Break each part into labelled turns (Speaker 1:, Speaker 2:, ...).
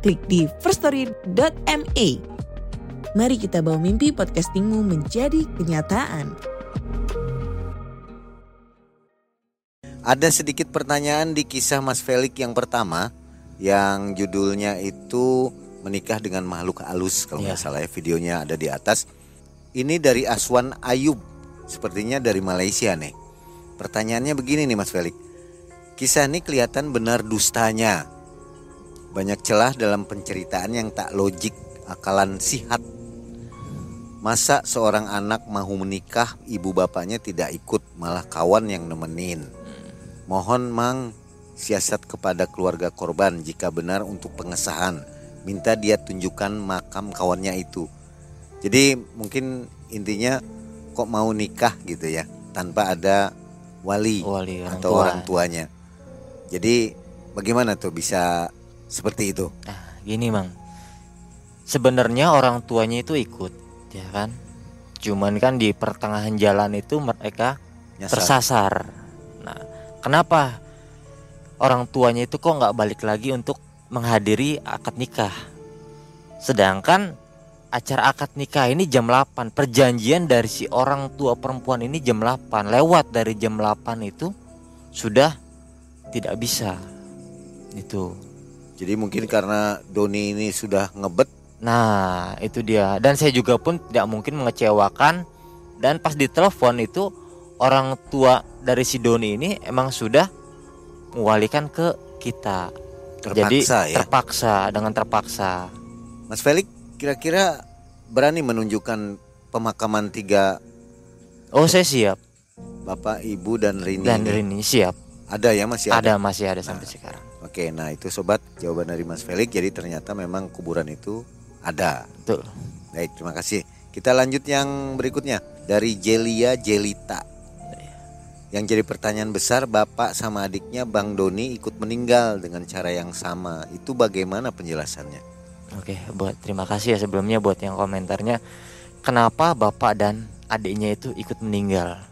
Speaker 1: klik di firststory.me. Mari kita bawa mimpi podcastingmu menjadi kenyataan.
Speaker 2: Ada sedikit pertanyaan di kisah Mas Felix yang pertama yang judulnya itu menikah dengan makhluk halus kalau nggak
Speaker 3: Ya.
Speaker 2: salah ya videonya ada di atas. Ini dari Aswan Ayub, sepertinya dari Malaysia nih. Pertanyaannya begini nih Mas Felix. Kisah ini kelihatan benar dustanya. Banyak celah dalam penceritaan yang tak logik, akalan sihat. Masa seorang anak mau menikah, ibu bapaknya tidak ikut, malah kawan yang nemenin. Mohon Mang siasat kepada keluarga korban jika benar untuk pengesahan. Minta dia tunjukkan makam kawannya itu. Jadi mungkin intinya kok mau nikah gitu ya tanpa ada wali,
Speaker 3: Wali orang
Speaker 2: atau
Speaker 3: tua.
Speaker 2: orang tuanya. Jadi bagaimana tuh bisa seperti itu?
Speaker 3: Nah, gini mang. Sebenarnya orang tuanya itu ikut, ya kan? Cuman kan di pertengahan jalan itu mereka
Speaker 2: Nyasar.
Speaker 3: tersasar. Nah, kenapa orang tuanya itu kok nggak balik lagi untuk menghadiri akad nikah? Sedangkan acara akad nikah ini jam 8 Perjanjian dari si orang tua perempuan ini jam 8 Lewat dari jam 8 itu sudah tidak bisa Itu
Speaker 2: Jadi mungkin karena Doni ini sudah ngebet
Speaker 3: Nah itu dia Dan saya juga pun tidak mungkin mengecewakan Dan pas ditelepon itu Orang tua dari si Doni ini emang sudah Mewalikan ke kita Jadi
Speaker 2: terpaksa ya.
Speaker 3: terpaksa dengan terpaksa
Speaker 2: Mas Felix kira-kira berani menunjukkan pemakaman tiga
Speaker 3: Oh saya siap
Speaker 2: bapak, ibu dan Rini.
Speaker 3: Dan
Speaker 2: ini?
Speaker 3: Rini siap
Speaker 2: Ada ya masih ada.
Speaker 3: Ada masih ada sampai sekarang
Speaker 2: Oke, nah itu sobat jawaban dari Mas Felix. Jadi ternyata memang kuburan itu ada.
Speaker 3: Betul
Speaker 2: Baik, terima kasih. Kita lanjut yang berikutnya dari Jelia Jelita. Yang jadi pertanyaan besar, bapak sama adiknya Bang Doni ikut meninggal dengan cara yang sama. Itu bagaimana penjelasannya?
Speaker 3: Oke, buat terima kasih ya sebelumnya buat yang komentarnya. Kenapa bapak dan adiknya itu ikut meninggal?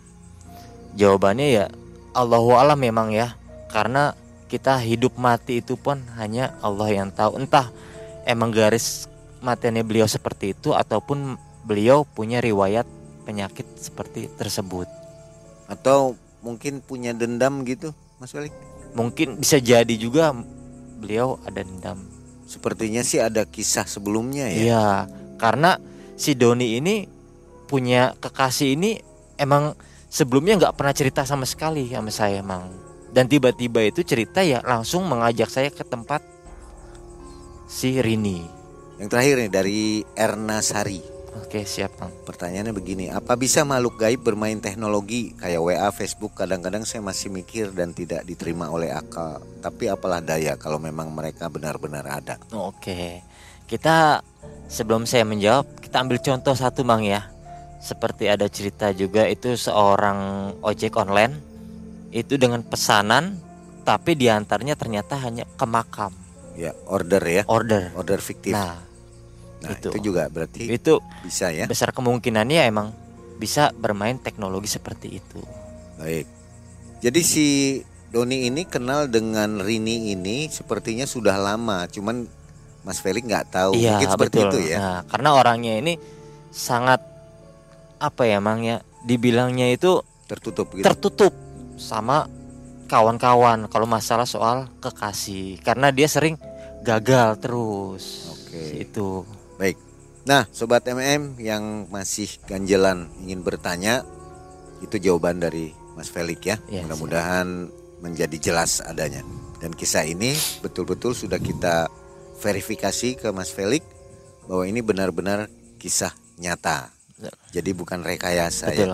Speaker 3: Jawabannya ya Allahu alam memang ya. Karena kita hidup mati itu pun hanya Allah yang tahu. Entah emang garis matiannya beliau seperti itu ataupun beliau punya riwayat penyakit seperti tersebut.
Speaker 2: Atau mungkin punya dendam gitu, Mas Felix?
Speaker 3: Mungkin bisa jadi juga beliau ada dendam
Speaker 2: Sepertinya sih ada kisah sebelumnya ya.
Speaker 3: Iya, karena si Doni ini punya kekasih ini emang sebelumnya nggak pernah cerita sama sekali sama saya emang. Dan tiba-tiba itu cerita ya langsung mengajak saya ke tempat si Rini.
Speaker 2: Yang terakhir nih dari Erna Sari.
Speaker 3: Oke siap bang.
Speaker 2: Pertanyaannya begini, apa bisa makhluk gaib bermain teknologi kayak WA, Facebook? Kadang-kadang saya masih mikir dan tidak diterima oleh akal. Tapi apalah daya kalau memang mereka benar-benar ada.
Speaker 3: Oke, kita sebelum saya menjawab kita ambil contoh satu bang ya. Seperti ada cerita juga itu seorang ojek online itu dengan pesanan tapi di antaranya ternyata hanya ke makam
Speaker 2: Ya, order ya,
Speaker 3: order.
Speaker 2: order fiktif. Nah,
Speaker 3: Nah,
Speaker 2: itu.
Speaker 3: itu.
Speaker 2: juga berarti
Speaker 3: itu
Speaker 2: bisa ya.
Speaker 3: besar kemungkinannya emang bisa bermain teknologi seperti itu.
Speaker 2: Baik. Jadi si Doni ini kenal dengan Rini ini sepertinya sudah lama, cuman Mas Felix nggak tahu.
Speaker 3: iya
Speaker 2: Mungkin seperti
Speaker 3: betul.
Speaker 2: itu ya.
Speaker 3: Nah, karena orangnya ini sangat apa ya, Mang ya? Dibilangnya itu
Speaker 2: Tertutup gitu.
Speaker 3: tertutup sama kawan-kawan kalau masalah soal kekasih karena dia sering gagal terus.
Speaker 2: Oke.
Speaker 3: Itu.
Speaker 2: Nah, sobat MM yang masih ganjelan ingin bertanya, itu jawaban dari Mas Felix ya.
Speaker 3: Ya,
Speaker 2: Mudah-mudahan menjadi jelas adanya. Dan kisah ini betul-betul sudah kita verifikasi ke Mas Felix bahwa ini benar-benar kisah nyata. Jadi bukan rekayasa ya.
Speaker 3: Betul.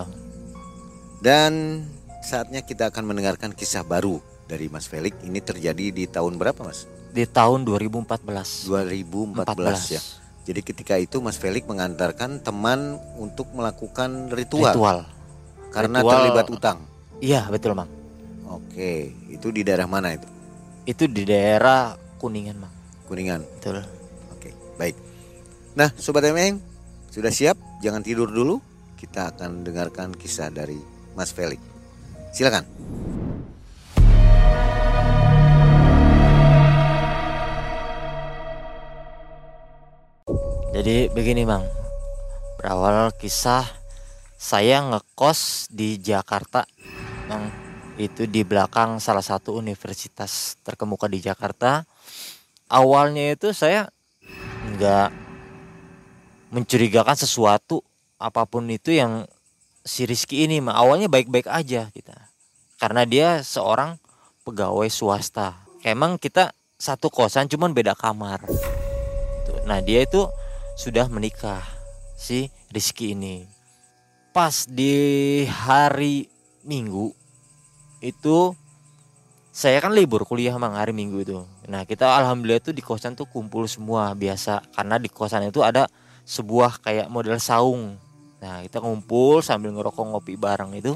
Speaker 2: Dan saatnya kita akan mendengarkan kisah baru dari Mas Felix. Ini terjadi di tahun berapa, Mas?
Speaker 3: di tahun 2014
Speaker 2: 2014 ya. Jadi ketika itu Mas Felix mengantarkan teman untuk melakukan ritual,
Speaker 3: ritual
Speaker 2: karena
Speaker 3: Ritual.
Speaker 2: terlibat utang.
Speaker 3: iya betul mang
Speaker 2: Oke, itu di daerah mana itu?
Speaker 3: itu di daerah kuningan mang
Speaker 2: Kuningan.
Speaker 3: betul
Speaker 2: Oke, baik. Nah, sobat MN, sudah siap? Jangan tidur dulu. Kita akan dengarkan kisah dari Mas Felix. Silakan.
Speaker 3: Jadi begini bang, berawal kisah saya ngekos di Jakarta, bang itu di belakang salah satu universitas terkemuka di Jakarta. Awalnya itu saya nggak mencurigakan sesuatu apa pun itu yang si Rizky ini, awalnya baik-baik aja kita, karena dia seorang pegawai swasta. Emang kita satu kosan cuman beda kamar. Tuh, Nah dia itu sudah menikah si Rizky ini. Pas di hari Minggu itu saya kan libur kuliah mang hari Minggu itu. Nah kita alhamdulillah itu di kosan tuh kumpul semua biasa karena di kosan itu ada sebuah kayak model saung. Nah kita ngumpul sambil ngerokok ngopi bareng itu.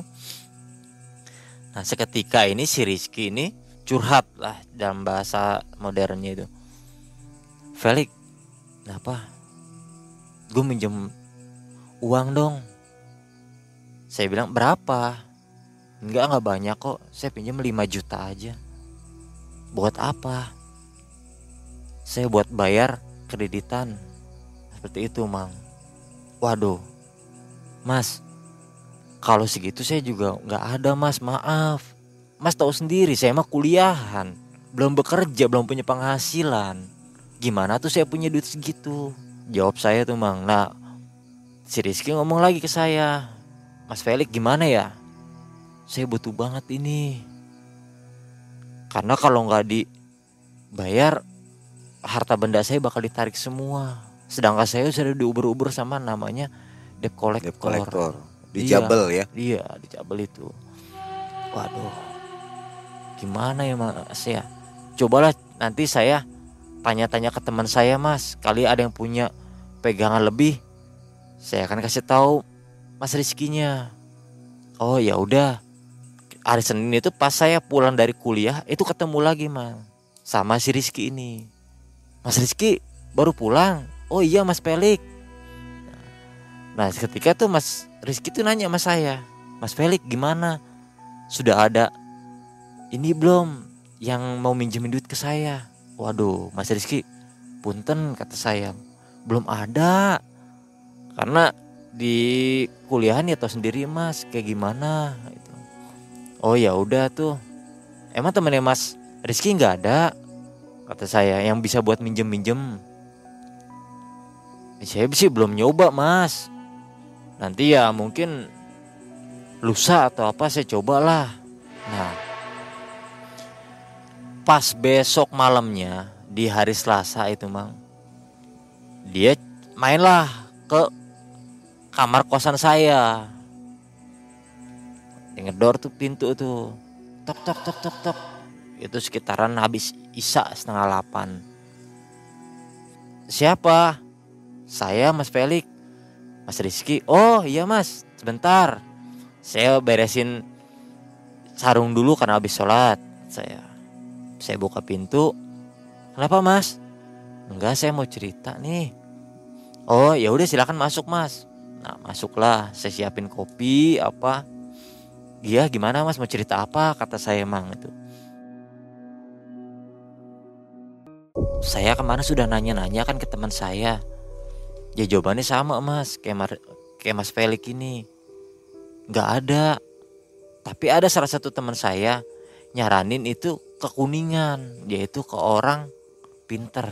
Speaker 3: Nah seketika ini si Rizky ini curhat lah dalam bahasa modernnya itu. Felix, kenapa? gue minjem uang dong. Saya bilang berapa? Enggak nggak banyak kok. Saya pinjam 5 juta aja. Buat apa? Saya buat bayar kreditan. Seperti itu mang. Waduh. Mas kalau segitu saya juga nggak ada mas. Maaf. Mas tahu sendiri saya mah kuliahan. Belum bekerja belum punya penghasilan. Gimana tuh saya punya duit segitu? Jawab saya tuh mang. Nah si Rizky ngomong lagi ke saya. Mas Felix gimana ya? Saya butuh banget ini. Karena kalau nggak dibayar harta benda saya bakal ditarik semua. Sedangkan saya sudah diuber-uber sama namanya debt collector,
Speaker 2: Debt collector di
Speaker 3: Iya.
Speaker 2: Jabel ya.
Speaker 3: iya di Jabal itu. Waduh gimana ya mas ya? Cobalah nanti saya tanya-tanya ke teman saya mas. Kali ada yang punya pegangan lebih saya akan kasih tahu mas Rizkinya. Oh ya udah. Hari Senin itu pas saya pulang dari kuliah itu ketemu lagi mas sama si Rizky ini. Mas Rizky baru pulang? Oh iya mas Pelik nah ketika tuh mas Rizky tuh nanya sama saya mas Pelik gimana sudah ada ini belum yang mau minjemin duit ke saya Waduh, Mas Rizky, punten kata saya, belum ada. Karena di kuliahan ya tau sendiri Mas, kayak gimana itu. Oh ya udah tuh. Emang temennya Mas Rizky nggak ada, kata saya, yang bisa buat minjem-minjem. Saya sih belum nyoba Mas. Nanti ya mungkin lusa atau apa saya cobalah. Nah, pas besok malamnya di hari Selasa itu mang dia mainlah ke kamar kosan saya. Ngedor tuh pintu tuh tok tok tok tok tok. Itu sekitaran habis isa setengah delapan siapa? Saya Mas Felix Mas Rizky oh iya Mas sebentar saya beresin sarung dulu karena habis sholat saya saya buka pintu. Kenapa mas? Enggak saya mau cerita nih. Oh ya udah silakan masuk mas. Nah masuklah. Saya siapin kopi apa. Iya gimana mas mau cerita apa? Kata saya emang itu. Saya kemarin sudah nanya-nanya kan ke teman saya. Ya jawabannya sama mas. Kayak, Mar- kayak mas Felix ini. Nggak ada. Tapi ada salah satu teman saya nyaranin itu ke kuningan. Yaitu ke orang pinter.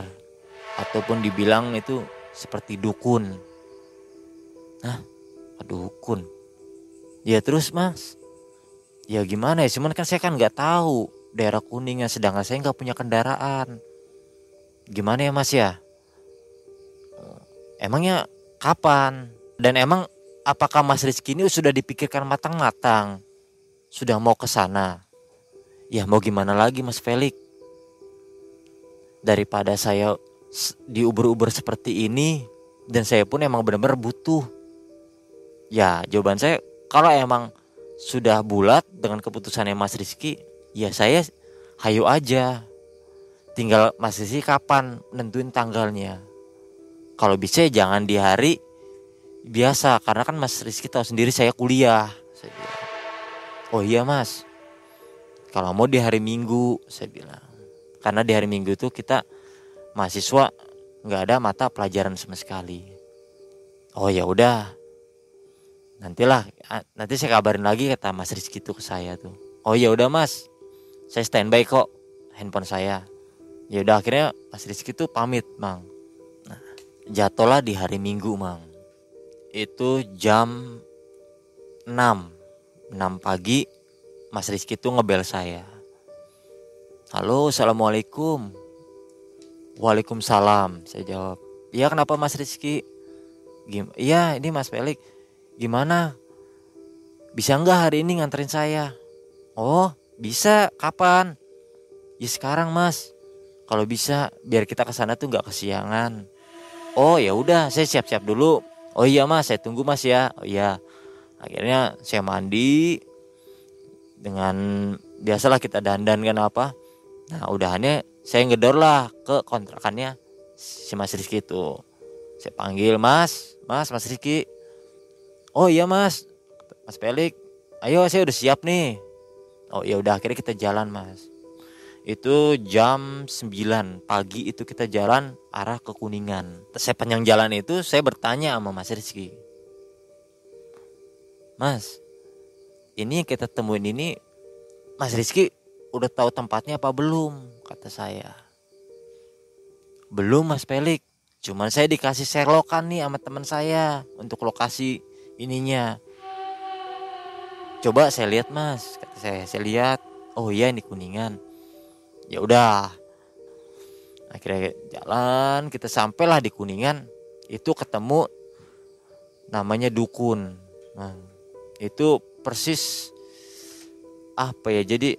Speaker 3: Ataupun dibilang itu seperti dukun. Nah dukun? Ya terus mas. Ya gimana ya? Cuman kan saya kan nggak tahu daerah kuningan sedangkan saya nggak punya kendaraan. Gimana ya mas ya emangnya kapan? Dan emang apakah mas Rizky ini sudah dipikirkan matang-matang? Sudah mau ke sana? Ya mau gimana lagi Mas Felix? daripada saya diuber-uber seperti ini dan saya pun emang benar-benar butuh. Ya jawaban saya kalau emang sudah bulat dengan keputusannya Mas Rizky ya saya hayu aja. Tinggal Mas Rizky kapan nentuin tanggalnya kalau bisa ya jangan di hari biasa karena kan Mas Rizky tahu sendiri saya kuliah. Saya bilang oh iya Mas. Kalau mau di hari Minggu saya bilang. Karena di hari Minggu itu kita mahasiswa nggak ada mata pelajaran sama sekali. Oh ya udah nantilah nanti saya kabarin lagi kata Mas Rizky tuh ke saya tuh. Oh ya udah Mas. Saya standby kok handphone saya. Ya udah akhirnya Mas Rizky tuh pamit mang jatuhlah di hari Minggu mang. Itu jam 6 6 pagi Mas Rizky tuh ngebel saya. Halo assalamualaikum. Waalaikumsalam saya jawab. Iya kenapa Mas Rizky? Iya ini Mas Pelik gimana? Bisa nggak hari ini nganterin saya? Oh bisa. Kapan? Ya sekarang Mas. Kalau bisa biar kita ke sana tuh nggak kesiangan oh ya udah saya siap-siap dulu. Oh iya Mas saya tunggu Mas ya. Oh iya. Akhirnya saya mandi dengan biasalah kita dandan kan apa. Nah udahannya saya ngedor lah ke kontrakannya si Mas Rizky itu. Saya panggil Mas Mas Mas Rizky. Oh iya Mas. Mas Pelik ayo saya udah siap nih. Oh ya udah akhirnya kita jalan Mas itu jam 9 pagi itu kita jalan arah ke Kuningan saya panjang jalan itu saya bertanya sama Mas Rizky Mas ini yang kita temuin ini Mas Rizky udah tahu tempatnya apa belum kata saya. Belum Mas Pelik, cuman saya dikasih selokan nih sama teman saya untuk lokasi ininya. Coba saya lihat Mas, kata saya. Saya lihat, oh iya ini kuningan. Ya udah. Akhirnya jalan, kita sampailah di kuningan. Itu ketemu namanya dukun. Nah, itu persis apa ya? Jadi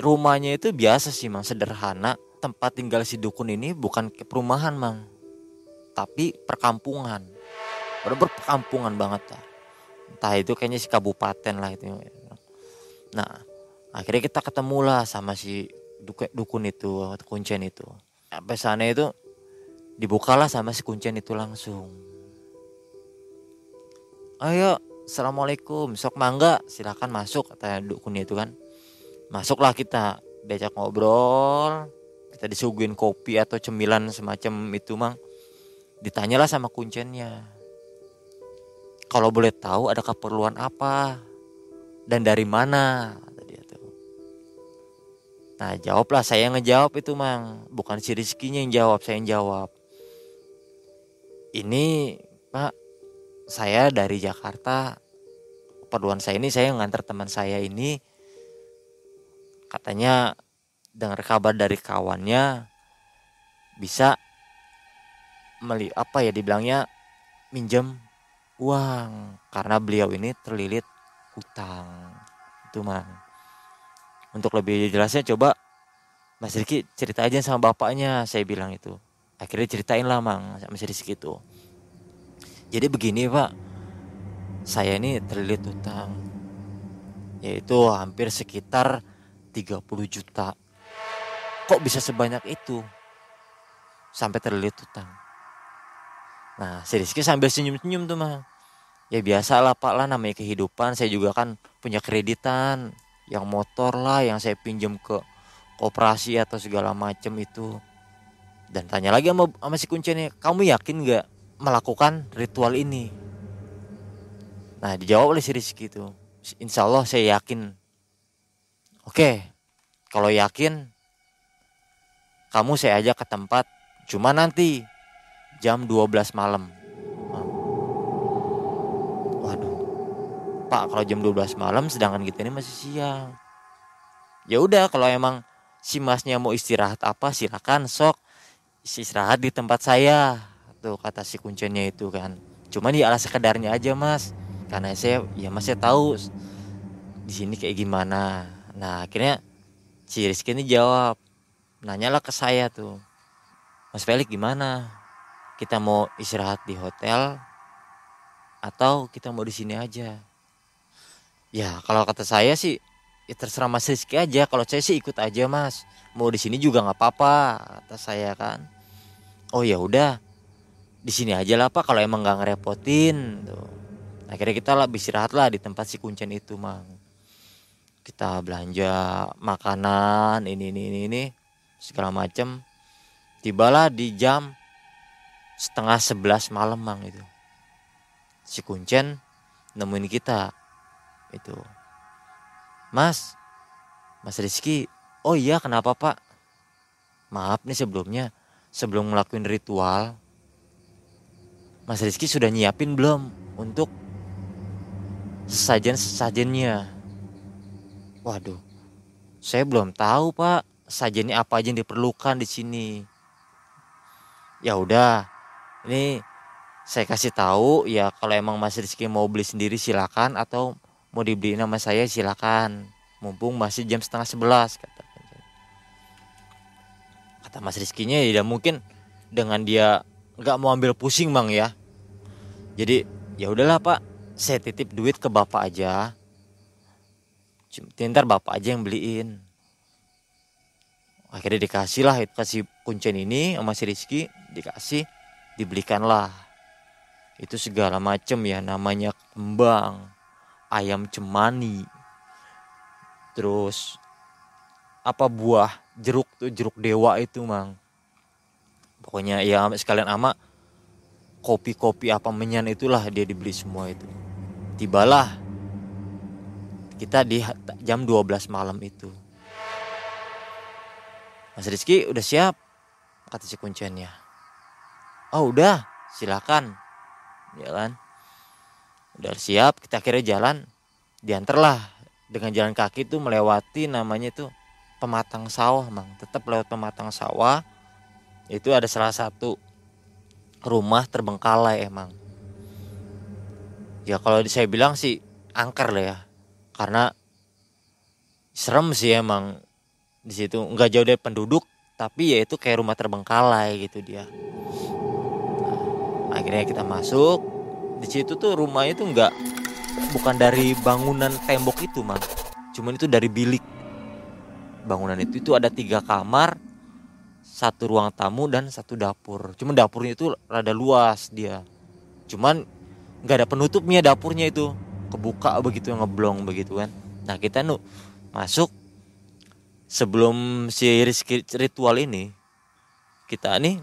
Speaker 3: rumahnya itu biasa sih mang sederhana tempat tinggal si dukun ini bukan perumahan mang tapi perkampungan bener perkampungan banget lah entah itu kayaknya si kabupaten lah itu nah akhirnya kita ketemu lah sama si dukun itu kuncen itu. Sampai sana itu dibukalah sama si kuncen itu langsung. Ayo assalamualaikum sok mangga silakan masuk kata dukun itu kan. Masuklah kita diajak ngobrol kita disuguhin kopi atau cemilan semacam itu mang ditanyalah sama kuncennya. Kalau boleh tahu ada keperluan apa? Dan dari mana nah jawablah saya ngejawab itu mang. Bukan si Rizkinya yang jawab saya yang jawab. Ini pak saya dari Jakarta. Keperluan saya ini saya ngantar teman saya ini. Katanya dengar kabar dari kawannya bisa meli apa ya dibilangnya minjem uang. Karena beliau ini terlilit hutang. Itu mang untuk lebih jelasnya coba Mas Riki cerita aja sama bapaknya saya bilang itu akhirnya ceritain lah mang Mas Rizky itu jadi begini pak saya ini terlilit hutang yaitu hampir sekitar 30 juta. Kok bisa sebanyak itu? Sampai terlilit utang. Nah, si Rizky sambil senyum-senyum tuh mah. Ya biasa lah pak lah namanya kehidupan. Saya juga kan punya kreditan. Yang motor lah yang saya pinjam ke koperasi atau segala macam itu. Dan tanya lagi sama, sama si kuncinya, kamu yakin gak melakukan ritual ini? Nah dijawab oleh si Rizky itu. Insya Allah saya yakin Oke, kalau yakin kamu saya ajak ke tempat cuma nanti jam 12 malam. Waduh. Pak, kalau jam 12 malam sedangkan kita ini masih siang. Ya udah kalau emang si masnya mau istirahat apa silakan sok istirahat di tempat saya. Tuh kata si kuncinya itu kan. Cuman ya ala sekedarnya aja, Mas. Karena saya ya Mas saya tahu di sini kayak gimana Nah akhirnya si Rizky ini jawab Nanyalah ke saya tuh Mas Felix gimana kita mau istirahat di hotel atau kita mau di sini aja ya kalau kata saya sih ya terserah Mas Rizky aja. Kalau saya sih ikut aja Mas. Mau di sini juga nggak apa-apa kata saya kan. Oh ya udah. Di sini aja lah pak kalau emang nggak ngerepotin tuh. Akhirnya kita lah istirahat lah di tempat si kuncen itu mang. Kita belanja makanan ini ini ini, ini segala macem. Tibalah di jam setengah sebelas malam mang itu. Si kuncen nemuin kita itu. Mas mas Rizky oh iya kenapa pak? Maaf nih sebelumnya sebelum ngelakuin ritual. Mas Rizky sudah nyiapin belum untuk sesajen-sesajennya waduh saya belum tahu pak sajennya apa aja yang diperlukan di sini. Ya udah ini saya kasih tahu ya kalau emang Mas Rizky mau beli sendiri silakan atau mau dibeli nama saya silakan. Mumpung masih jam setengah sebelas kata kata Mas Rizkynya ya mungkin. Dengan dia nggak mau ambil pusing bang ya. Jadi ya udahlah pak. Saya titip duit ke bapak aja. Ntar bapak aja yang beliin. Akhirnya dikasih lah kasih kuncen ini sama si Rizky dikasih dibelikanlah. Itu segala macem ya namanya kembang ayam cemani. Terus apa buah jeruk tuh jeruk dewa itu mang? Pokoknya ya sekalian ama kopi-kopi apa menyan itulah dia dibeli semua itu. Tibalah kita di jam 12 malam itu. Mas Rizky udah siap? Kata si kunciannya. Oh udah silakan. Ya kan udah siap kita akhirnya jalan. Diantarlah dengan jalan kaki tuh melewati namanya tuh pematang sawah mang. Tetap lewat pematang sawah itu ada salah satu rumah terbengkalai emang ya kalau saya bilang sih angker lah ya karena serem sih emang di situ. Nggak jauh dari penduduk tapi ya itu kayak rumah terbengkalai gitu dia. Nah, akhirnya kita masuk di situ tuh rumahnya tuh nggak bukan dari bangunan tembok itu mang. Cuman itu dari bilik. Bangunan itu itu ada tiga kamar satu ruang tamu dan satu dapur. Cuman dapurnya itu rada luas dia. Cuman nggak ada penutupnya dapurnya itu. Kebuka begitu ngeblong begitu kan. Nah kita nu masuk. Sebelum si ritual ini kita nih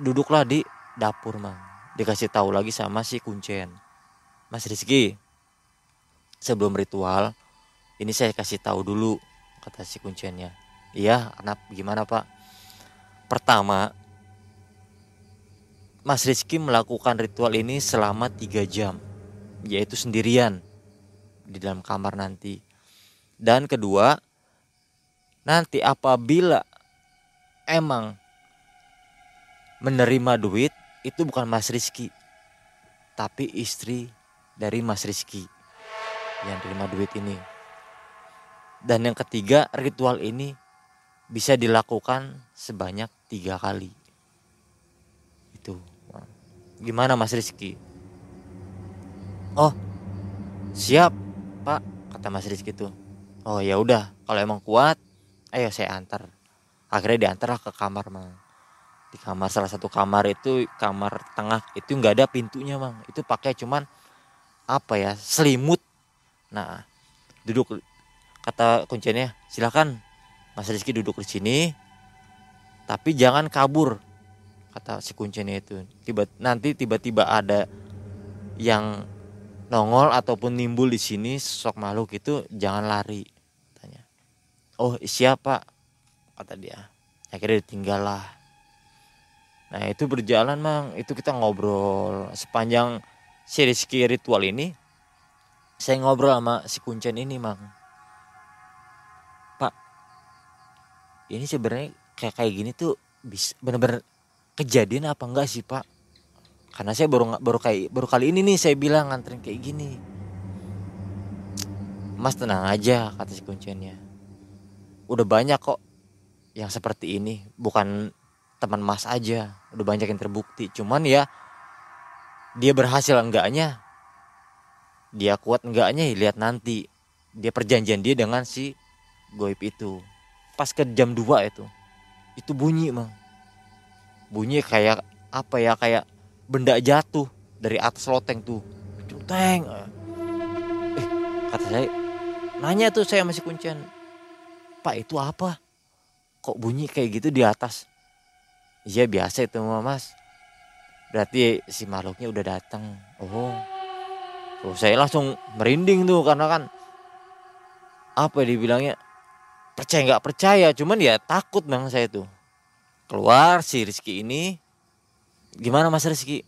Speaker 3: duduklah di dapur mang dikasih tahu lagi sama si kuncen. Mas Rizky sebelum ritual ini saya kasih tahu dulu kata si kunciannya iya anak gimana pak? Pertama Mas Rizky melakukan ritual ini selama tiga jam yaitu sendirian di dalam kamar nanti. Dan kedua nanti apabila emang menerima duit itu bukan Mas Rizky tapi istri dari Mas Rizky yang terima duit ini dan yang ketiga, ritual ini bisa dilakukan sebanyak tiga kali. Itu. Gimana Mas Rizky? Oh, siap Pak, kata Mas Rizky itu. Oh ya udah, kalau emang kuat, ayo saya antar. Akhirnya diantarlah ke kamar mang. Di kamar salah satu kamar itu kamar tengah itu nggak ada pintunya mang. Itu pakai cuman apa ya selimut. Nah duduk kata kuncinya silakan Mas Rizky duduk di sini tapi jangan kabur kata si kuncinya itu tiba nanti tiba-tiba ada yang nongol ataupun nimbul di sini sosok makhluk itu jangan lari katanya oh siapa kata dia akhirnya ditinggal lah nah itu berjalan mang. Itu kita ngobrol sepanjang si Rizky ritual ini. Saya ngobrol sama si kuncen ini mang. Ini sebenarnya kayak kayak gini tuh bisa bener-bener kejadian apa enggak sih pak? Karena saya baru baru kayak baru kali ini nih saya bilang nganterin kayak gini. Mas tenang aja kata si kunciannya udah banyak kok yang seperti ini. Bukan teman mas aja. Udah banyak yang terbukti. Cuman ya dia berhasil enggaknya dia kuat enggaknya ya lihat nanti. Dia perjanjian dia dengan si goib itu. Pas ke jam 2 itu itu bunyi mang. Bunyi kayak apa ya kayak benda jatuh dari atas loteng tuh. Teng. Eh kata saya nanya tuh saya masih kuncian pak itu apa? Kok bunyi kayak gitu di atas iya biasa itu mas. Berarti si makhluknya udah datang. Oh. Tuh saya langsung merinding tuh karena kan apa ya dibilangnya percaya nggak percaya cuman ya takut bang saya tuh. Keluar si Rizky ini. Gimana mas Rizky?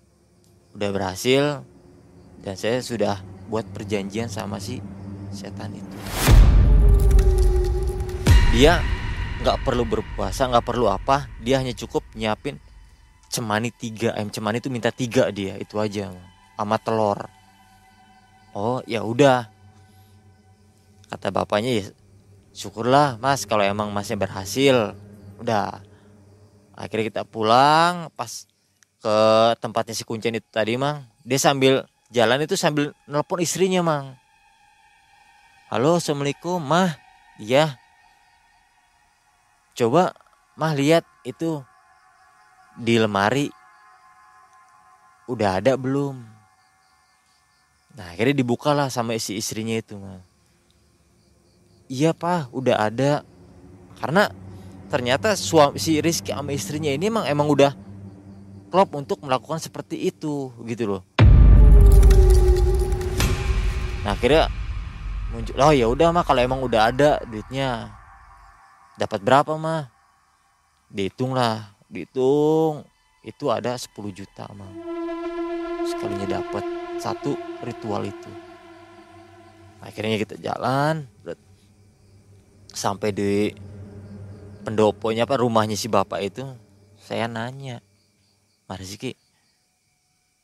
Speaker 3: Udah berhasil. Dan saya sudah buat perjanjian sama si setan itu. Dia nggak perlu berpuasa nggak perlu apa. Dia hanya cukup nyiapin cemani tiga. Ayam cemani itu minta tiga dia itu aja. Sama telur. Oh ya udah. Kata bapaknya ya syukurlah mas kalau emang masnya berhasil. Udah. Akhirnya kita pulang pas ke tempatnya si kuncen itu tadi mang. Dia sambil jalan itu sambil nelpon istrinya mang. Halo assalamualaikum mah. Iya coba mah lihat itu di lemari udah ada belum? Nah akhirnya dibukalah sama isi istrinya itu mah. Iya pak udah ada. Karena ternyata suami si Rizky sama istrinya ini emang emang udah klop untuk melakukan seperti itu gitu loh. Nah akhirnya muncul oh ya udah mah kalau emang udah ada duitnya dapat berapa mah dihitung lah dihitung. Itu ada 10 juta mah sekalinya dapat satu ritual itu. Akhirnya kita jalan sampai di pendoponya apa rumahnya si bapak itu saya nanya Mas Rizky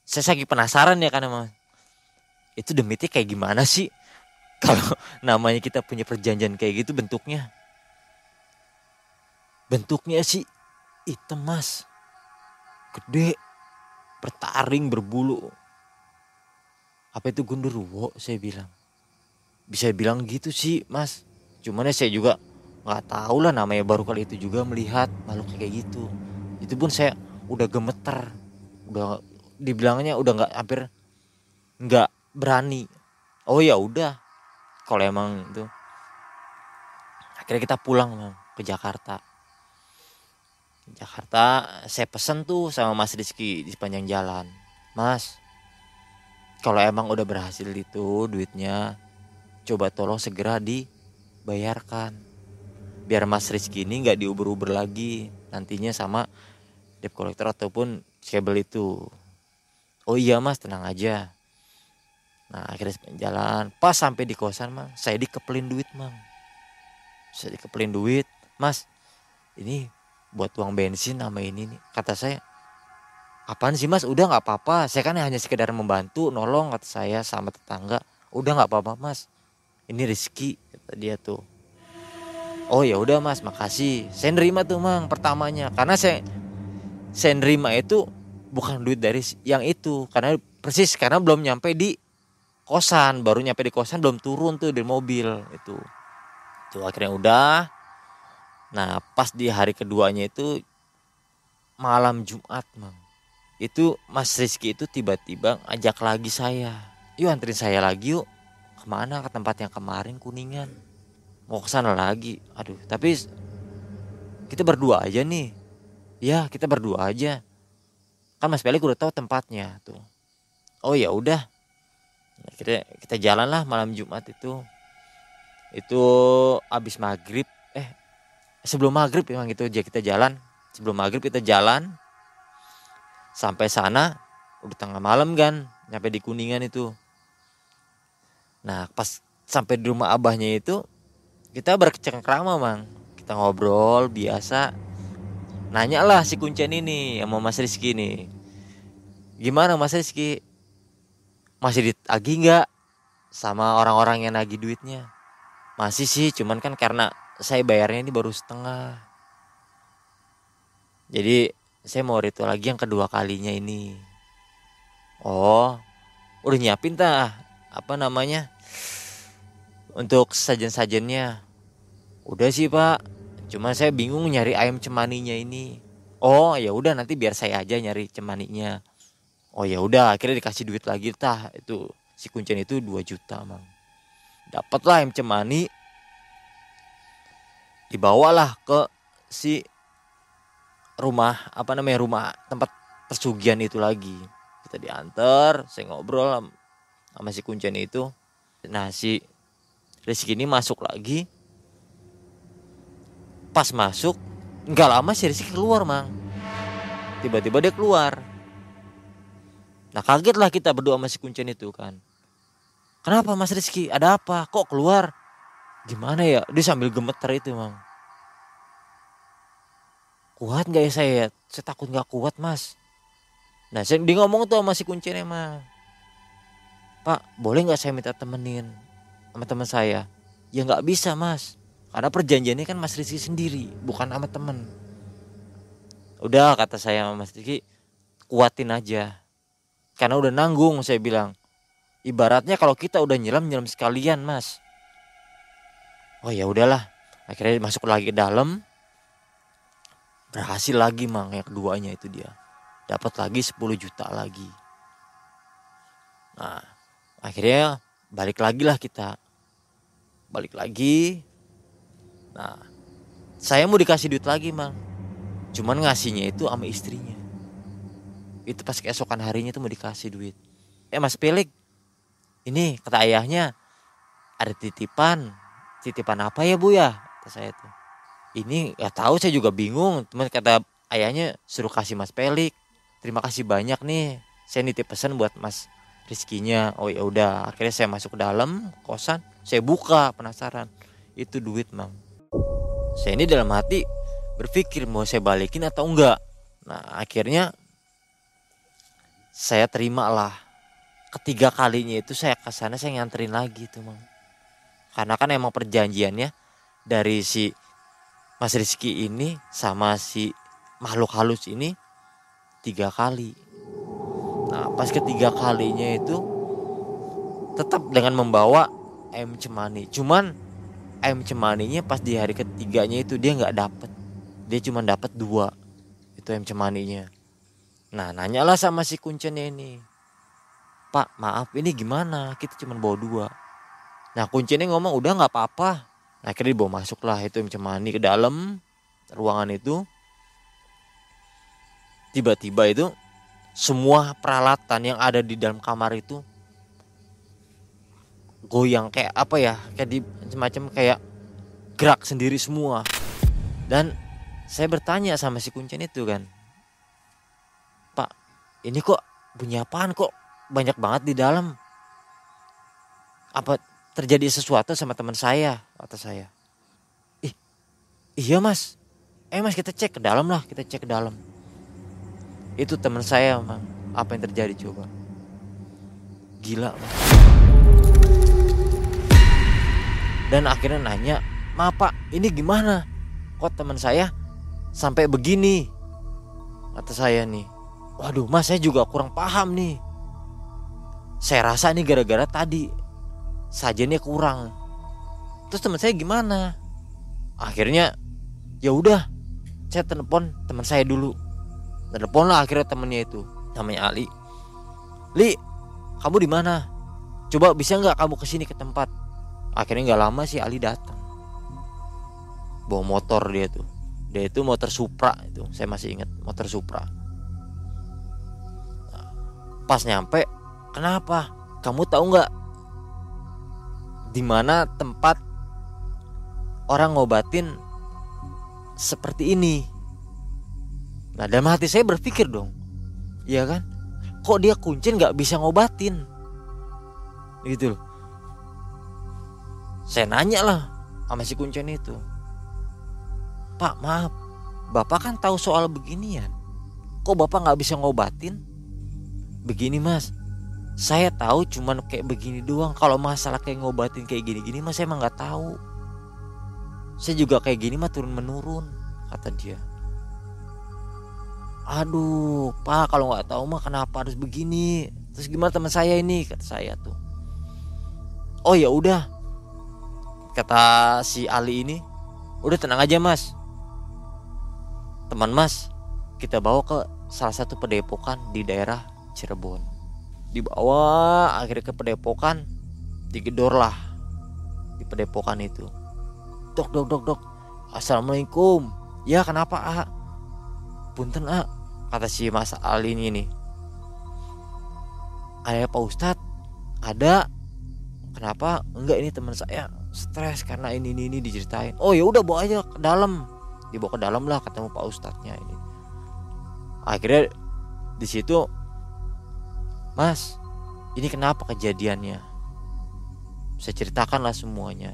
Speaker 3: saya lagi penasaran ya kan emang itu demitnya kayak gimana sih? Kalau namanya kita punya perjanjian kayak gitu bentuknya bentuknya sih hitam mas. Gede bertaring berbulu. Apa itu gundurwo saya bilang? Bisa bilang gitu sih mas. Cuman ya saya juga nggak tahu lah namanya baru kali itu juga melihat makhluk kayak gitu. Itu pun saya udah gemeter. Udah dibilangnya udah nggak hampir nggak berani. Oh ya udah kalau emang itu. Akhirnya kita pulang ke Jakarta Jakarta saya pesen tuh sama Mas Rizky di sepanjang jalan. Mas kalau emang udah berhasil itu duitnya coba tolong segera dibayarkan. Biar Mas Rizky ini nggak diuber-uber lagi nantinya sama debt collector ataupun kabel itu. Oh iya Mas tenang aja. Nah akhirnya jalan pas sampai di kosan mang saya dikepelin duit mang. Saya dikepelin duit mas ini buat uang bensin sama ini nih. Kata saya apaan sih mas? Udah nggak apa-apa. Saya kan hanya sekedar membantu nolong kata saya sama tetangga. Udah nggak apa-apa mas. Ini rezeki kata dia tuh. Oh ya udah mas. Makasih. Saya nerima tuh mang pertamanya. Karena saya saya nerima itu bukan duit dari yang itu. Karena persis karena belum nyampe di kosan. Baru nyampe di kosan belum turun tuh di mobil itu. Tuh akhirnya udah nah pas di hari keduanya itu malam Jumat mang. Itu Mas Rizky itu tiba-tiba ajak lagi saya. Yuk anterin saya lagi yuk. Ke mana? Ke tempat yang kemarin kuningan. Mau ke sana lagi. Aduh tapi kita berdua aja nih. Ya kita berdua aja. Kan Mas Pelik udah tahu tempatnya tuh. Oh ya udah. Kita kita jalan lah malam Jumat itu. Itu abis maghrib sebelum maghrib memang gitu aja kita jalan. Sebelum maghrib kita jalan sampai sana udah tengah malam kan nyampe di kuningan itu. Nah pas sampai di rumah abahnya itu kita berkecengkrama mang. Kita ngobrol biasa. Nanya lah si kuncen ini sama Mas Rizky nih gimana Mas Rizky? Masih ditagih nggak sama orang-orang yang nagih duitnya? Masih sih cuman kan karena saya bayarnya ini baru setengah. Jadi saya mau ritual lagi yang kedua kalinya ini. Oh udah nyiapin tah apa namanya untuk sajen-sajennya udah sih pak. Cuma saya bingung nyari ayam cemaninya ini. Oh ya udah nanti biar saya aja nyari cemaninya. Oh ya udah akhirnya dikasih duit lagi tah. Itu si kuncen itu 2 juta mang. Dapatlah ayam cemani dibawalah ke si rumah apa namanya rumah tempat persugihan itu lagi. Kita diantar saya ngobrol sama si kuncen itu. Nah si Rizky ini masuk lagi. Pas masuk nggak lama si Rizky keluar mang. Tiba-tiba dia keluar. Nah kaget lah kita berdua sama si kuncen itu kan. Kenapa mas Rizky? Ada apa? Kok keluar gimana ya? Dia sambil gemeter itu mang kuat nggak ya saya saya takut nggak kuat mas. Nah saya dia ngomong tuh sama si kuncen emang. Pak boleh nggak saya minta temenin sama teman saya? Ya nggak bisa mas. Karena perjanjiannya kan mas Rizky sendiri bukan sama temen udah kata saya sama mas Rizky kuatin aja. Karena udah nanggung saya bilang. Ibaratnya kalau kita udah nyelam nyelam sekalian mas oh ya udahlah. Akhirnya masuk lagi ke dalam. Berhasil lagi mang yang keduanya itu dia. Dapat lagi 10 juta lagi. Nah akhirnya balik lagi lah kita. Balik lagi. Nah saya mau dikasih duit lagi mang. Cuman ngasihnya itu sama istrinya. Itu pas keesokan harinya itu mau dikasih duit. Eh mas Pelik ini kata ayahnya ada titipan titipan apa ya bu ya? Kata saya tuh. Ini nggak tahu saya juga bingung. Teman kata ayahnya suruh kasih mas Pelik. Terima kasih banyak nih. Saya nitip pesan buat mas rizkinya. Oh ya udah. Akhirnya saya masuk ke dalam kosan. Saya buka penasaran. Itu duit mang saya ini dalam hati berpikir mau saya balikin atau enggak. Nah akhirnya saya terima lah ketiga kalinya itu saya ke sana saya nganterin lagi tuh mang karena kan emang perjanjiannya dari si Mas Rizky ini sama si makhluk halus ini tiga kali. Nah pas ketiga kalinya itu tetap dengan membawa ayam cemani. Cuman ayam cemaninya pas di hari ketiganya itu dia nggak dapet. Dia cuma dapat dua itu ayam cemaninya. Nah nanyalah sama si kuncennya ini pak maaf ini gimana? Kita cuma bawa dua nah kuncennya ngomong udah nggak apa-apa. Nah, akhirnya dibawa masuk lah itu cemani ke dalam ruangan itu. Tiba-tiba itu semua peralatan yang ada di dalam kamar itu goyang kayak apa ya kayak di semacam kayak gerak sendiri semua. Dan saya bertanya sama si kuncen itu kan pak ini kok bunyi apaan? Kok banyak banget di dalam? Apa terjadi sesuatu sama teman saya kata saya. Ih iya mas. Eh mas kita cek ke dalam lah kita cek ke dalam. Itu teman saya mang. Apa yang terjadi coba? Gila mang. dan akhirnya nanya maaf pak ini gimana? Kok teman saya sampai begini? Kata saya nih waduh mas saya juga kurang paham nih. Saya rasa ini gara-gara tadi sajennya kurang. Terus teman saya gimana? Akhirnya ya udah saya telepon teman saya dulu. Telepon lah akhirnya temennya itu namanya Ali. Li kamu di mana? Coba bisa nggak kamu ke sini ke tempat? Akhirnya nggak lama sih Ali datang. Bawa motor dia tuh. Dia itu motor Supra itu saya masih ingat motor Supra. Nah, pas nyampe kenapa? Kamu tahu nggak di mana tempat orang ngobatin seperti ini Nah dalam hati saya berpikir dong, ya kan? Kok dia kuncin nggak bisa ngobatin? Gitu loh. Saya nanya lah sama si kuncin itu. Pak maaf, bapak kan tahu soal beginian. Kok bapak nggak bisa ngobatin? Begini mas, saya tahu cuman kayak begini doang. Kalau masalah kayak ngobatin kayak gini-gini mas saya emang nggak tahu. Saya juga kayak gini mah turun menurun kata dia. Aduh pak kalau nggak tahu mah kenapa harus begini? Terus gimana teman saya ini? Kata saya tuh. Oh ya udah kata si Ali ini. Udah tenang aja mas. Teman mas kita bawa ke salah satu pedepokan di daerah Cirebon dibawa akhirnya ke pedepokan digedor lah di pedepokan itu. Dok dok dok dok. Assalamualaikum. Ya kenapa ah punten ah kata si mas Ali ini nih. Ayah pak Ustadz ada. Kenapa? Enggak ini teman saya stres karena ini ini ini diceritain. Oh ya udah bawa aja ke dalam. Dibawa ke dalam lah ketemu pak Ustadznya ini. Akhirnya di situ mas ini kenapa kejadiannya? Saya ceritakan lah semuanya.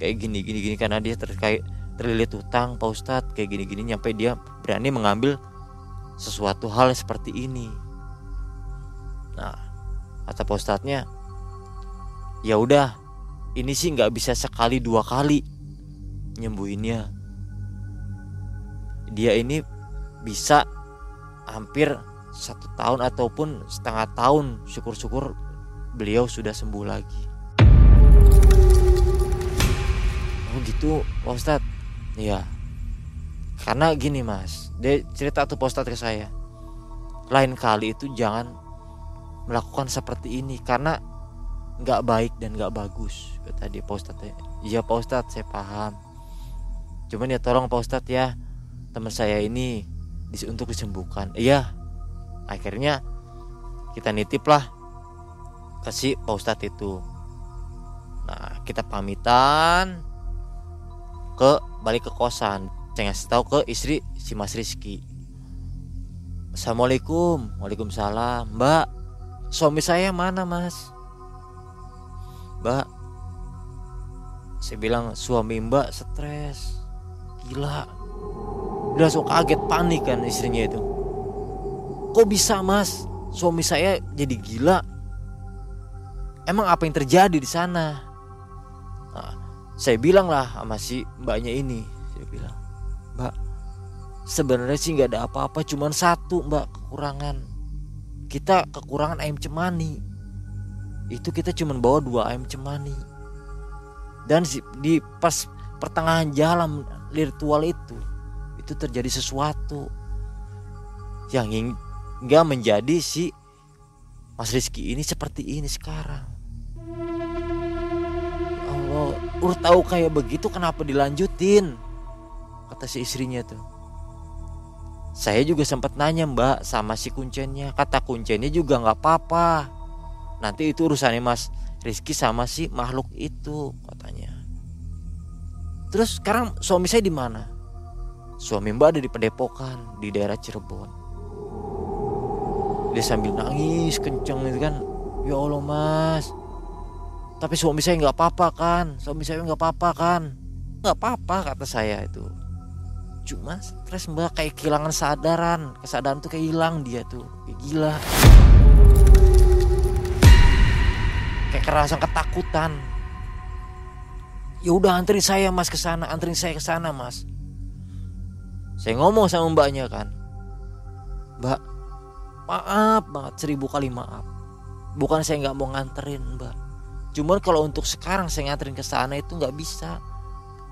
Speaker 3: Kayak gini gini gini karena dia terkait terlilit utang pak Ustadz. Kayak gini gini nyampe dia berani mengambil sesuatu hal seperti ini. Nah kata pak Ustadznya ya udah ini sih nggak bisa sekali dua kali nyembuhinnya. Dia ini bisa hampir satu tahun ataupun setengah tahun syukur-syukur beliau sudah sembuh lagi. Oh gitu Pak Ustadz? Iya. Karena gini mas dia cerita tuh Pak Ustadz ke saya. Lain kali itu jangan melakukan seperti ini karena nggak baik dan nggak bagus kata dia Pak Ustadz. Ya. iya Pak Ustadz saya paham. Cuman ya tolong Pak Ustadz ya teman saya ini untuk disembuhkan. Iya akhirnya kita nitip lah kasih Pak Ustadz itu. Nah kita pamitan ke balik ke kosan. Saya ngasih tahu ke istri si Mas Rizky. Assalamualaikum. Waalaikumsalam. Mbak Suami saya mana mas? Mbak Saya bilang suami mbak stres. Gila. Dia langsung kaget panik kan istrinya itu Kok bisa mas? Suami saya jadi gila. Emang apa yang terjadi di sana? Nah, Saya bilang lah sama si mbaknya ini. Saya bilang Mbak Sebenarnya sih nggak ada apa-apa Cuman satu mbak kekurangan. Kita kekurangan ayam cemani. Itu kita cuman bawa dua ayam cemani. Dan di pas pertengahan jalan virtual itu Itu terjadi sesuatu. Yang nggak menjadi si Mas Rizky ini seperti ini sekarang. Ya Allah udah tahu kayak begitu kenapa dilanjutin? Kata si istrinya tuh. Saya juga sempat nanya mbak sama si kuncennya. Kata kuncennya juga nggak apa-apa. Nanti itu urusannya mas Rizky sama si makhluk itu katanya. Terus sekarang suami saya di mana? Suami mbak ada di Pedepokan di daerah Cirebon dia sambil nangis kenceng itu kan. Ya Allah mas. Tapi suami saya nggak apa-apa kan? Suami saya nggak apa-apa kan? Nggak apa-apa kata saya itu. Cuma stres mbak. Kayak kehilangan sadaran kesadaran tuh kayak hilang dia tuh. Kayak gila. Kayak kerasa ketakutan. Ya udah anterin saya mas ke sana. Anterin saya ke sana mas. Saya ngomong sama mbaknya kan. Mbak maaf banget seribu kali maaf. Bukan saya nggak mau nganterin mbak. Cuman kalau untuk sekarang saya nganterin ke sana itu nggak bisa.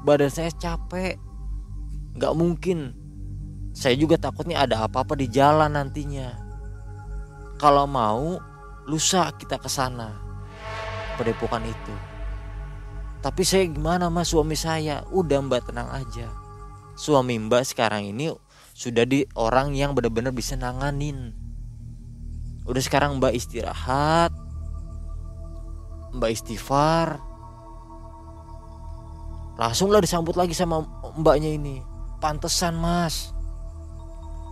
Speaker 3: Badan saya capek. Nggak mungkin. Saya juga takutnya ada apa-apa di jalan nantinya. Kalau mau lusa kita ke sana. Padepokan itu. Tapi saya gimana mas? Suami saya? Udah mbak tenang aja. Suami mbak sekarang ini sudah di orang yang benar-benar bisa nanganin udah sekarang mbak istirahat. Mbak istighfar. Langsung lah disambut lagi sama mbaknya ini. Pantesan mas.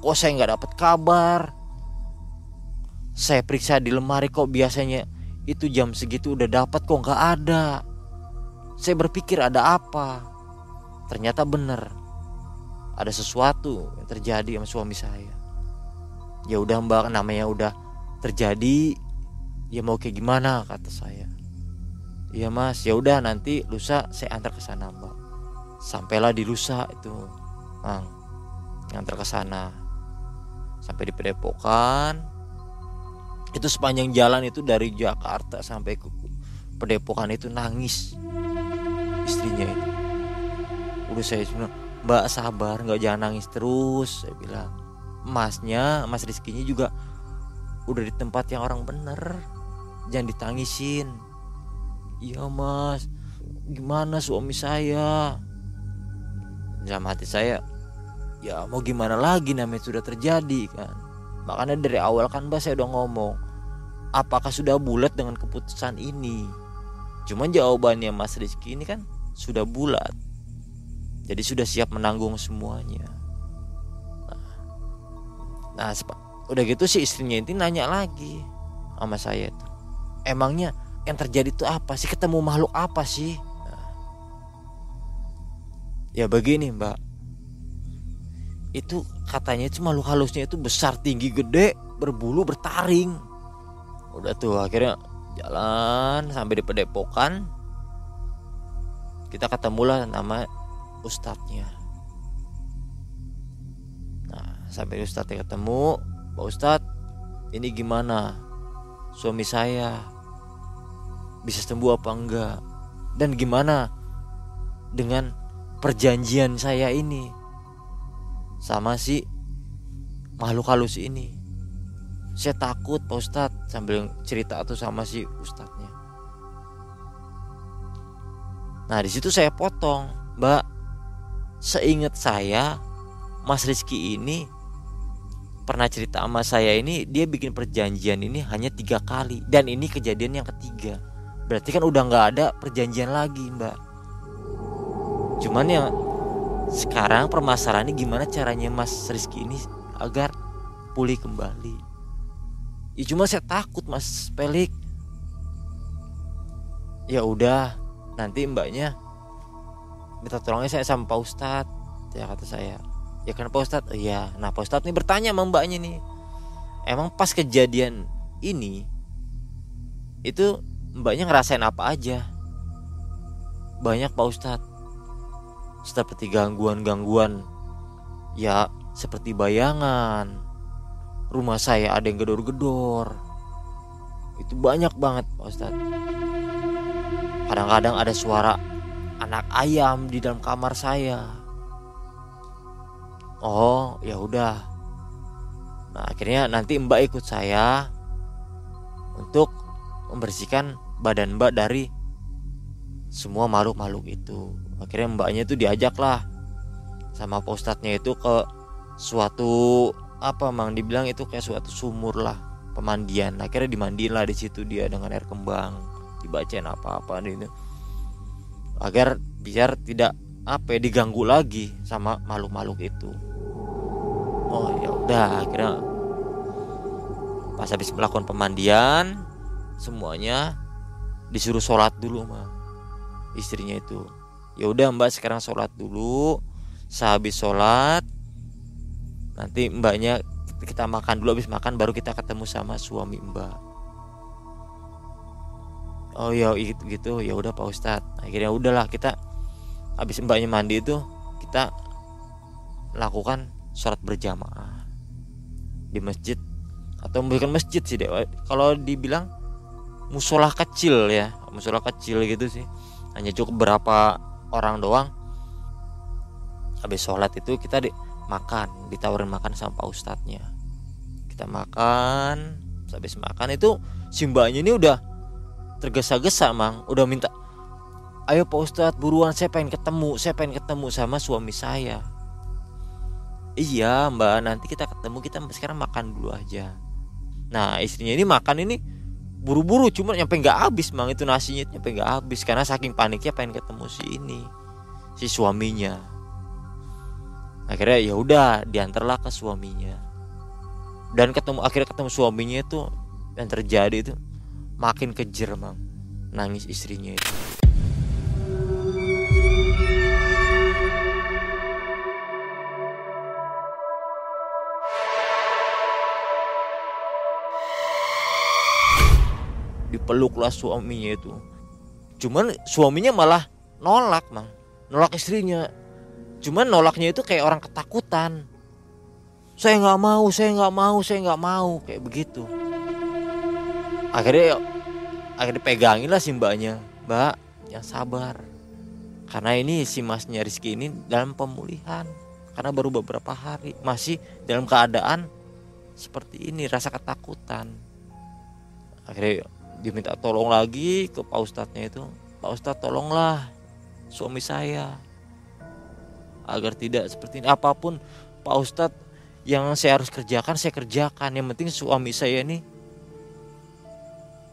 Speaker 3: Kok saya nggak dapat kabar? Saya periksa di lemari kok biasanya itu jam segitu udah dapat kok nggak ada. Saya berpikir ada apa? Ternyata bener. Ada sesuatu yang terjadi sama suami saya. Ya udah mbak namanya udah terjadi ya mau kayak gimana? kata saya. Iya mas. Ya udah nanti lusa saya antar ke sana mbak. Sampailah di lusa itu mang. Ngantar ke sana. Sampai di Pedepokan itu sepanjang jalan itu dari Jakarta sampai ke Pedepokan itu nangis istrinya itu. Udah saya bilang mbak sabar nggak jangan nangis terus saya bilang. Emasnya mas Rizkinya juga udah di tempat yang orang bener. Jangan ditangisin. Iya mas. Gimana suami saya? Dalam hati saya ya mau gimana lagi namanya sudah terjadi kan? Makanya dari awal kan mbak saya udah ngomong apakah sudah bulat dengan keputusan ini? Cuman jawabannya mas Rizky ini kan sudah bulat. Jadi sudah siap menanggung semuanya. Nah, nah udah gitu sih istrinya ini nanya lagi sama saya tuh. Emangnya yang terjadi itu apa sih? Ketemu makhluk apa sih? Nah, ya begini mbak. Itu katanya itu makhluk halusnya itu besar tinggi gede berbulu bertaring. Udah tuh akhirnya jalan sampai di pedepokan. Kita ketemulah nama ustadznya. Nah sampai ustadznya ketemu pak ustadz ini gimana? Suami saya bisa sembuh apa enggak? Dan gimana dengan perjanjian saya ini? Sama si makhluk halus ini. Saya takut pak ustadz sambil cerita tuh sama si ustadznya. Nah di situ saya potong mbak. Seingat saya Mas Rizky ini pernah cerita sama saya ini dia bikin perjanjian ini hanya tiga kali. Dan ini kejadian yang ketiga. Berarti kan udah nggak ada perjanjian lagi mbak. Cuman yang sekarang permasalahannya gimana caranya Mas Rizky ini agar pulih kembali? Ya cuma saya takut Mas Pelik ya udah nanti mbaknya minta tolongnya saya sama Pak Ustadz ya kata saya ya kan Pak Ustadz? Iya. Nah Pak Ustadz ini bertanya sama mbaknya nih. Emang pas kejadian ini itu mbaknya ngerasain apa aja? Banyak Pak Ustadz. Seperti gangguan-gangguan. Ya seperti bayangan. Rumah saya ada yang gedor-gedor. Itu banyak banget Pak Ustadz. Kadang-kadang ada suara anak ayam di dalam kamar saya oh ya udah. Nah akhirnya nanti mbak ikut saya untuk membersihkan badan mbak dari semua makhluk-makhluk itu. Akhirnya mbaknya itu diajak lah sama postadnya itu ke suatu apa mang dibilang itu kayak suatu sumur lah pemandian. Akhirnya dimandiin lah di situ dia dengan air kembang dibacain apa-apa itu. Agar biar tidak apa ya, diganggu lagi sama makhluk-makhluk itu oh ya udah akhirnya pas habis melakukan pemandian semuanya disuruh sholat dulu mah istrinya itu ya udah mbak sekarang sholat dulu. Sehabis sholat nanti mbaknya kita makan dulu habis makan baru kita ketemu sama suami mbak. Oh ya gitu gitu. Ya udah pak ustad akhirnya udahlah kita habis mbaknya mandi itu kita lakukan sholat berjamaah di masjid atau bukan masjid sih deh kalau dibilang musola kecil ya musola kecil gitu sih. Hanya cukup berapa orang doang. Habis sholat itu kita di, makan ditawarin makan sama pak ustadznya. Kita makan habis makan itu si mbaknya ini udah tergesa-gesa mang. Udah minta ayo pak ustadz buruan saya pengen ketemu saya pengen ketemu sama suami saya iya mbak. Nanti kita ketemu kita sekarang makan dulu aja. Nah istrinya ini makan ini buru-buru cuma nyampe nggak habis mang. Itu nasinya nyampe nggak habis karena saking paniknya pengen ketemu si ini si suaminya. Akhirnya ya udah diantarlah ke suaminya. Dan ketemu akhirnya ketemu suaminya itu yang terjadi itu makin kejer mang. Nangis istrinya itu dipeluklah suaminya itu. Cuman suaminya malah nolak mang. Nolak istrinya. Cuman nolaknya itu kayak orang ketakutan. Saya nggak mau saya nggak mau saya nggak mau kayak begitu. Akhirnya akhirnya pegangin lah si mbaknya. Mbak yang sabar. Karena ini si masnya Rizky ini dalam pemulihan. Karena baru beberapa hari masih dalam keadaan seperti ini rasa ketakutan. Akhirnya diminta tolong lagi ke Pak Ustadznya itu Pak Ustadz tolonglah suami saya. Agar tidak seperti ini apa pun Pak Ustadz yang saya harus kerjakan saya kerjakan. Yang penting suami saya ini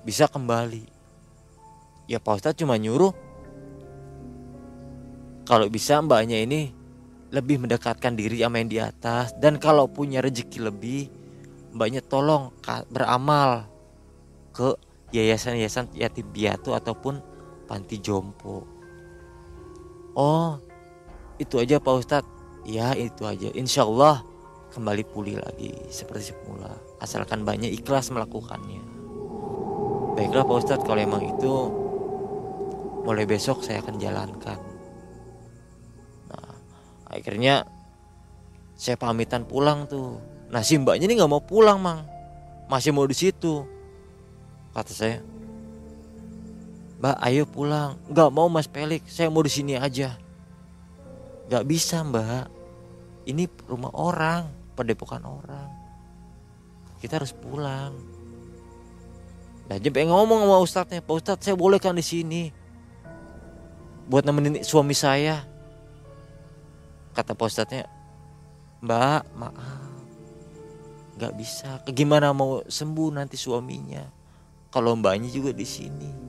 Speaker 3: bisa kembali. Ya Pak Ustadz cuma nyuruh kalau bisa mbaknya ini lebih mendekatkan diri sama yang di atas. Dan kalau punya rezeki lebih mbaknya tolong beramal ke yayasan-yayasan yatim piatu ataupun panti jompo. Oh itu aja Pak Ustadz? Ya itu aja. Insya Allah kembali pulih lagi seperti semula asalkan banyak ikhlas melakukannya. Baiklah Pak Ustadz kalau emang itu mulai besok saya akan jalankan. Nah akhirnya saya pamitan pulang tuh. Nah si mbaknya ini nggak mau pulang mang. Masih mau di situ kata saya. Mbak ayo pulang. Gak mau mas Pelik Saya mau di sini aja. Gak bisa mbak. Ini rumah orang Padepokan orang. Kita harus pulang. Nah dia ngomong sama ustadznya. Pak ustadz saya boleh kan di sini? Buat nemenin suami saya. Kata Pak ustadznya Mbak maaf. Gak bisa. Gimana mau sembuh nanti suaminya Kalau mbaknya juga di sini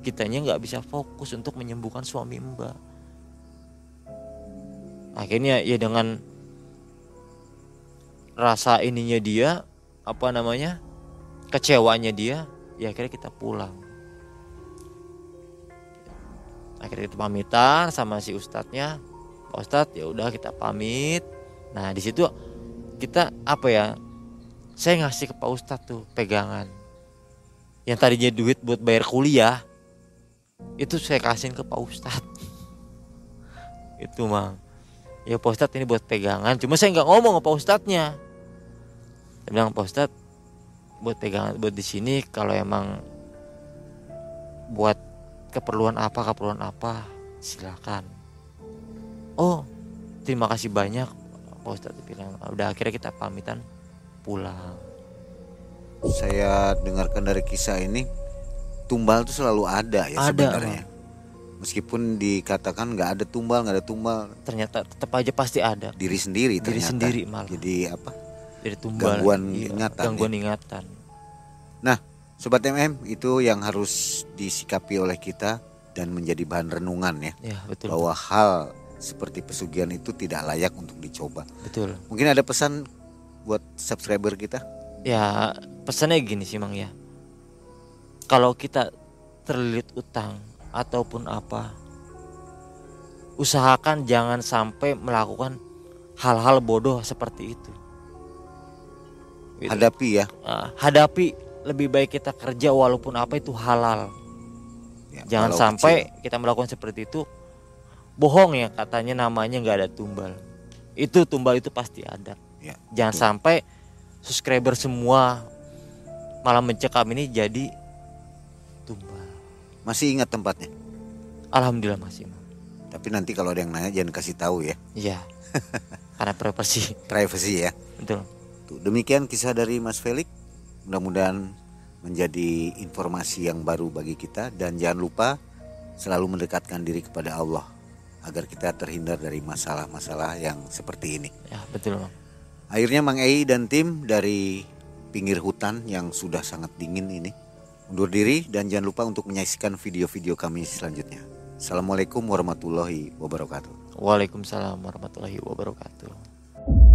Speaker 3: kitanya nggak bisa fokus untuk menyembuhkan suami mbak. Akhirnya ya dengan rasa ininya dia apa namanya kecewanya dia ya akhirnya kita pulang. Akhirnya kita pamitan sama si ustadznya. Pak Ustadz ya udah kita pamit. Nah di situ kita apa ya saya ngasih ke Pak Ustadz tuh pegangan yang tadinya duit buat bayar kuliah itu saya kasihin ke Pak Ustadz. Itu mang. Ya Pak Ustadz ini buat pegangan cuma saya nggak ngomong ke Pak Ustadznya. Saya bilang Pak Ustadz buat pegangan buat di sini kalau emang buat keperluan apa keperluan apa silakan. Oh terima kasih banyak Pak Ustadz bilang. Udah akhirnya kita pamitan pulang
Speaker 2: saya dengarkan dari kisah ini tumbal itu selalu ada ya
Speaker 3: Ada,
Speaker 2: sebenarnya. Meskipun dikatakan nggak ada tumbal, nggak ada tumbal,
Speaker 3: ternyata tetap aja pasti ada
Speaker 2: diri sendiri
Speaker 3: Diri
Speaker 2: ternyata.
Speaker 3: sendiri malah.
Speaker 2: Jadi apa?
Speaker 3: dari tumbal
Speaker 2: Gangguan
Speaker 3: iya,
Speaker 2: ingatan,
Speaker 3: gangguan ingatan
Speaker 2: Sobat MM itu yang harus disikapi oleh kita dan menjadi bahan renungan ya.
Speaker 3: ya betul
Speaker 2: Bahwa hal seperti pesugihan itu tidak layak untuk dicoba.
Speaker 3: betul
Speaker 2: Mungkin ada pesan buat subscriber kita?
Speaker 3: ya pesannya gini sih mang ya kalau kita terlilit utang ataupun apa usahakan jangan sampai melakukan hal-hal bodoh seperti itu Gitu.
Speaker 2: Hadapi ya.
Speaker 3: Ah, hadapi lebih baik kita kerja walaupun apa itu halal
Speaker 2: ya
Speaker 3: jangan sampai kita melakukan seperti itu bohong ya katanya namanya nggak ada tumbal itu tumbal itu pasti ada
Speaker 2: Ya,
Speaker 3: jangan
Speaker 2: betul.
Speaker 3: sampai subscriber semua malah mencekam ini jadi tumbal.
Speaker 2: Masih ingat tempatnya.
Speaker 3: alhamdulillah masih.
Speaker 2: Tapi nanti kalau ada yang nanya jangan kasih tahu ya.
Speaker 3: iya karena privasi
Speaker 2: Privacy ya.
Speaker 3: betul
Speaker 2: Tuh, demikian kisah dari Mas Felix. Mudah-mudahan menjadi informasi yang baru bagi kita dan jangan lupa selalu mendekatkan diri kepada Allah agar kita terhindar dari masalah-masalah yang seperti ini.
Speaker 3: ya betul Mang.
Speaker 2: Akhirnya Mang Ei dan tim dari pinggir hutan yang sudah sangat dingin ini undur diri dan jangan lupa untuk menyaksikan video-video kami selanjutnya. Assalamualaikum warahmatullahi wabarakatuh.
Speaker 3: waalaikumsalam warahmatullahi wabarakatuh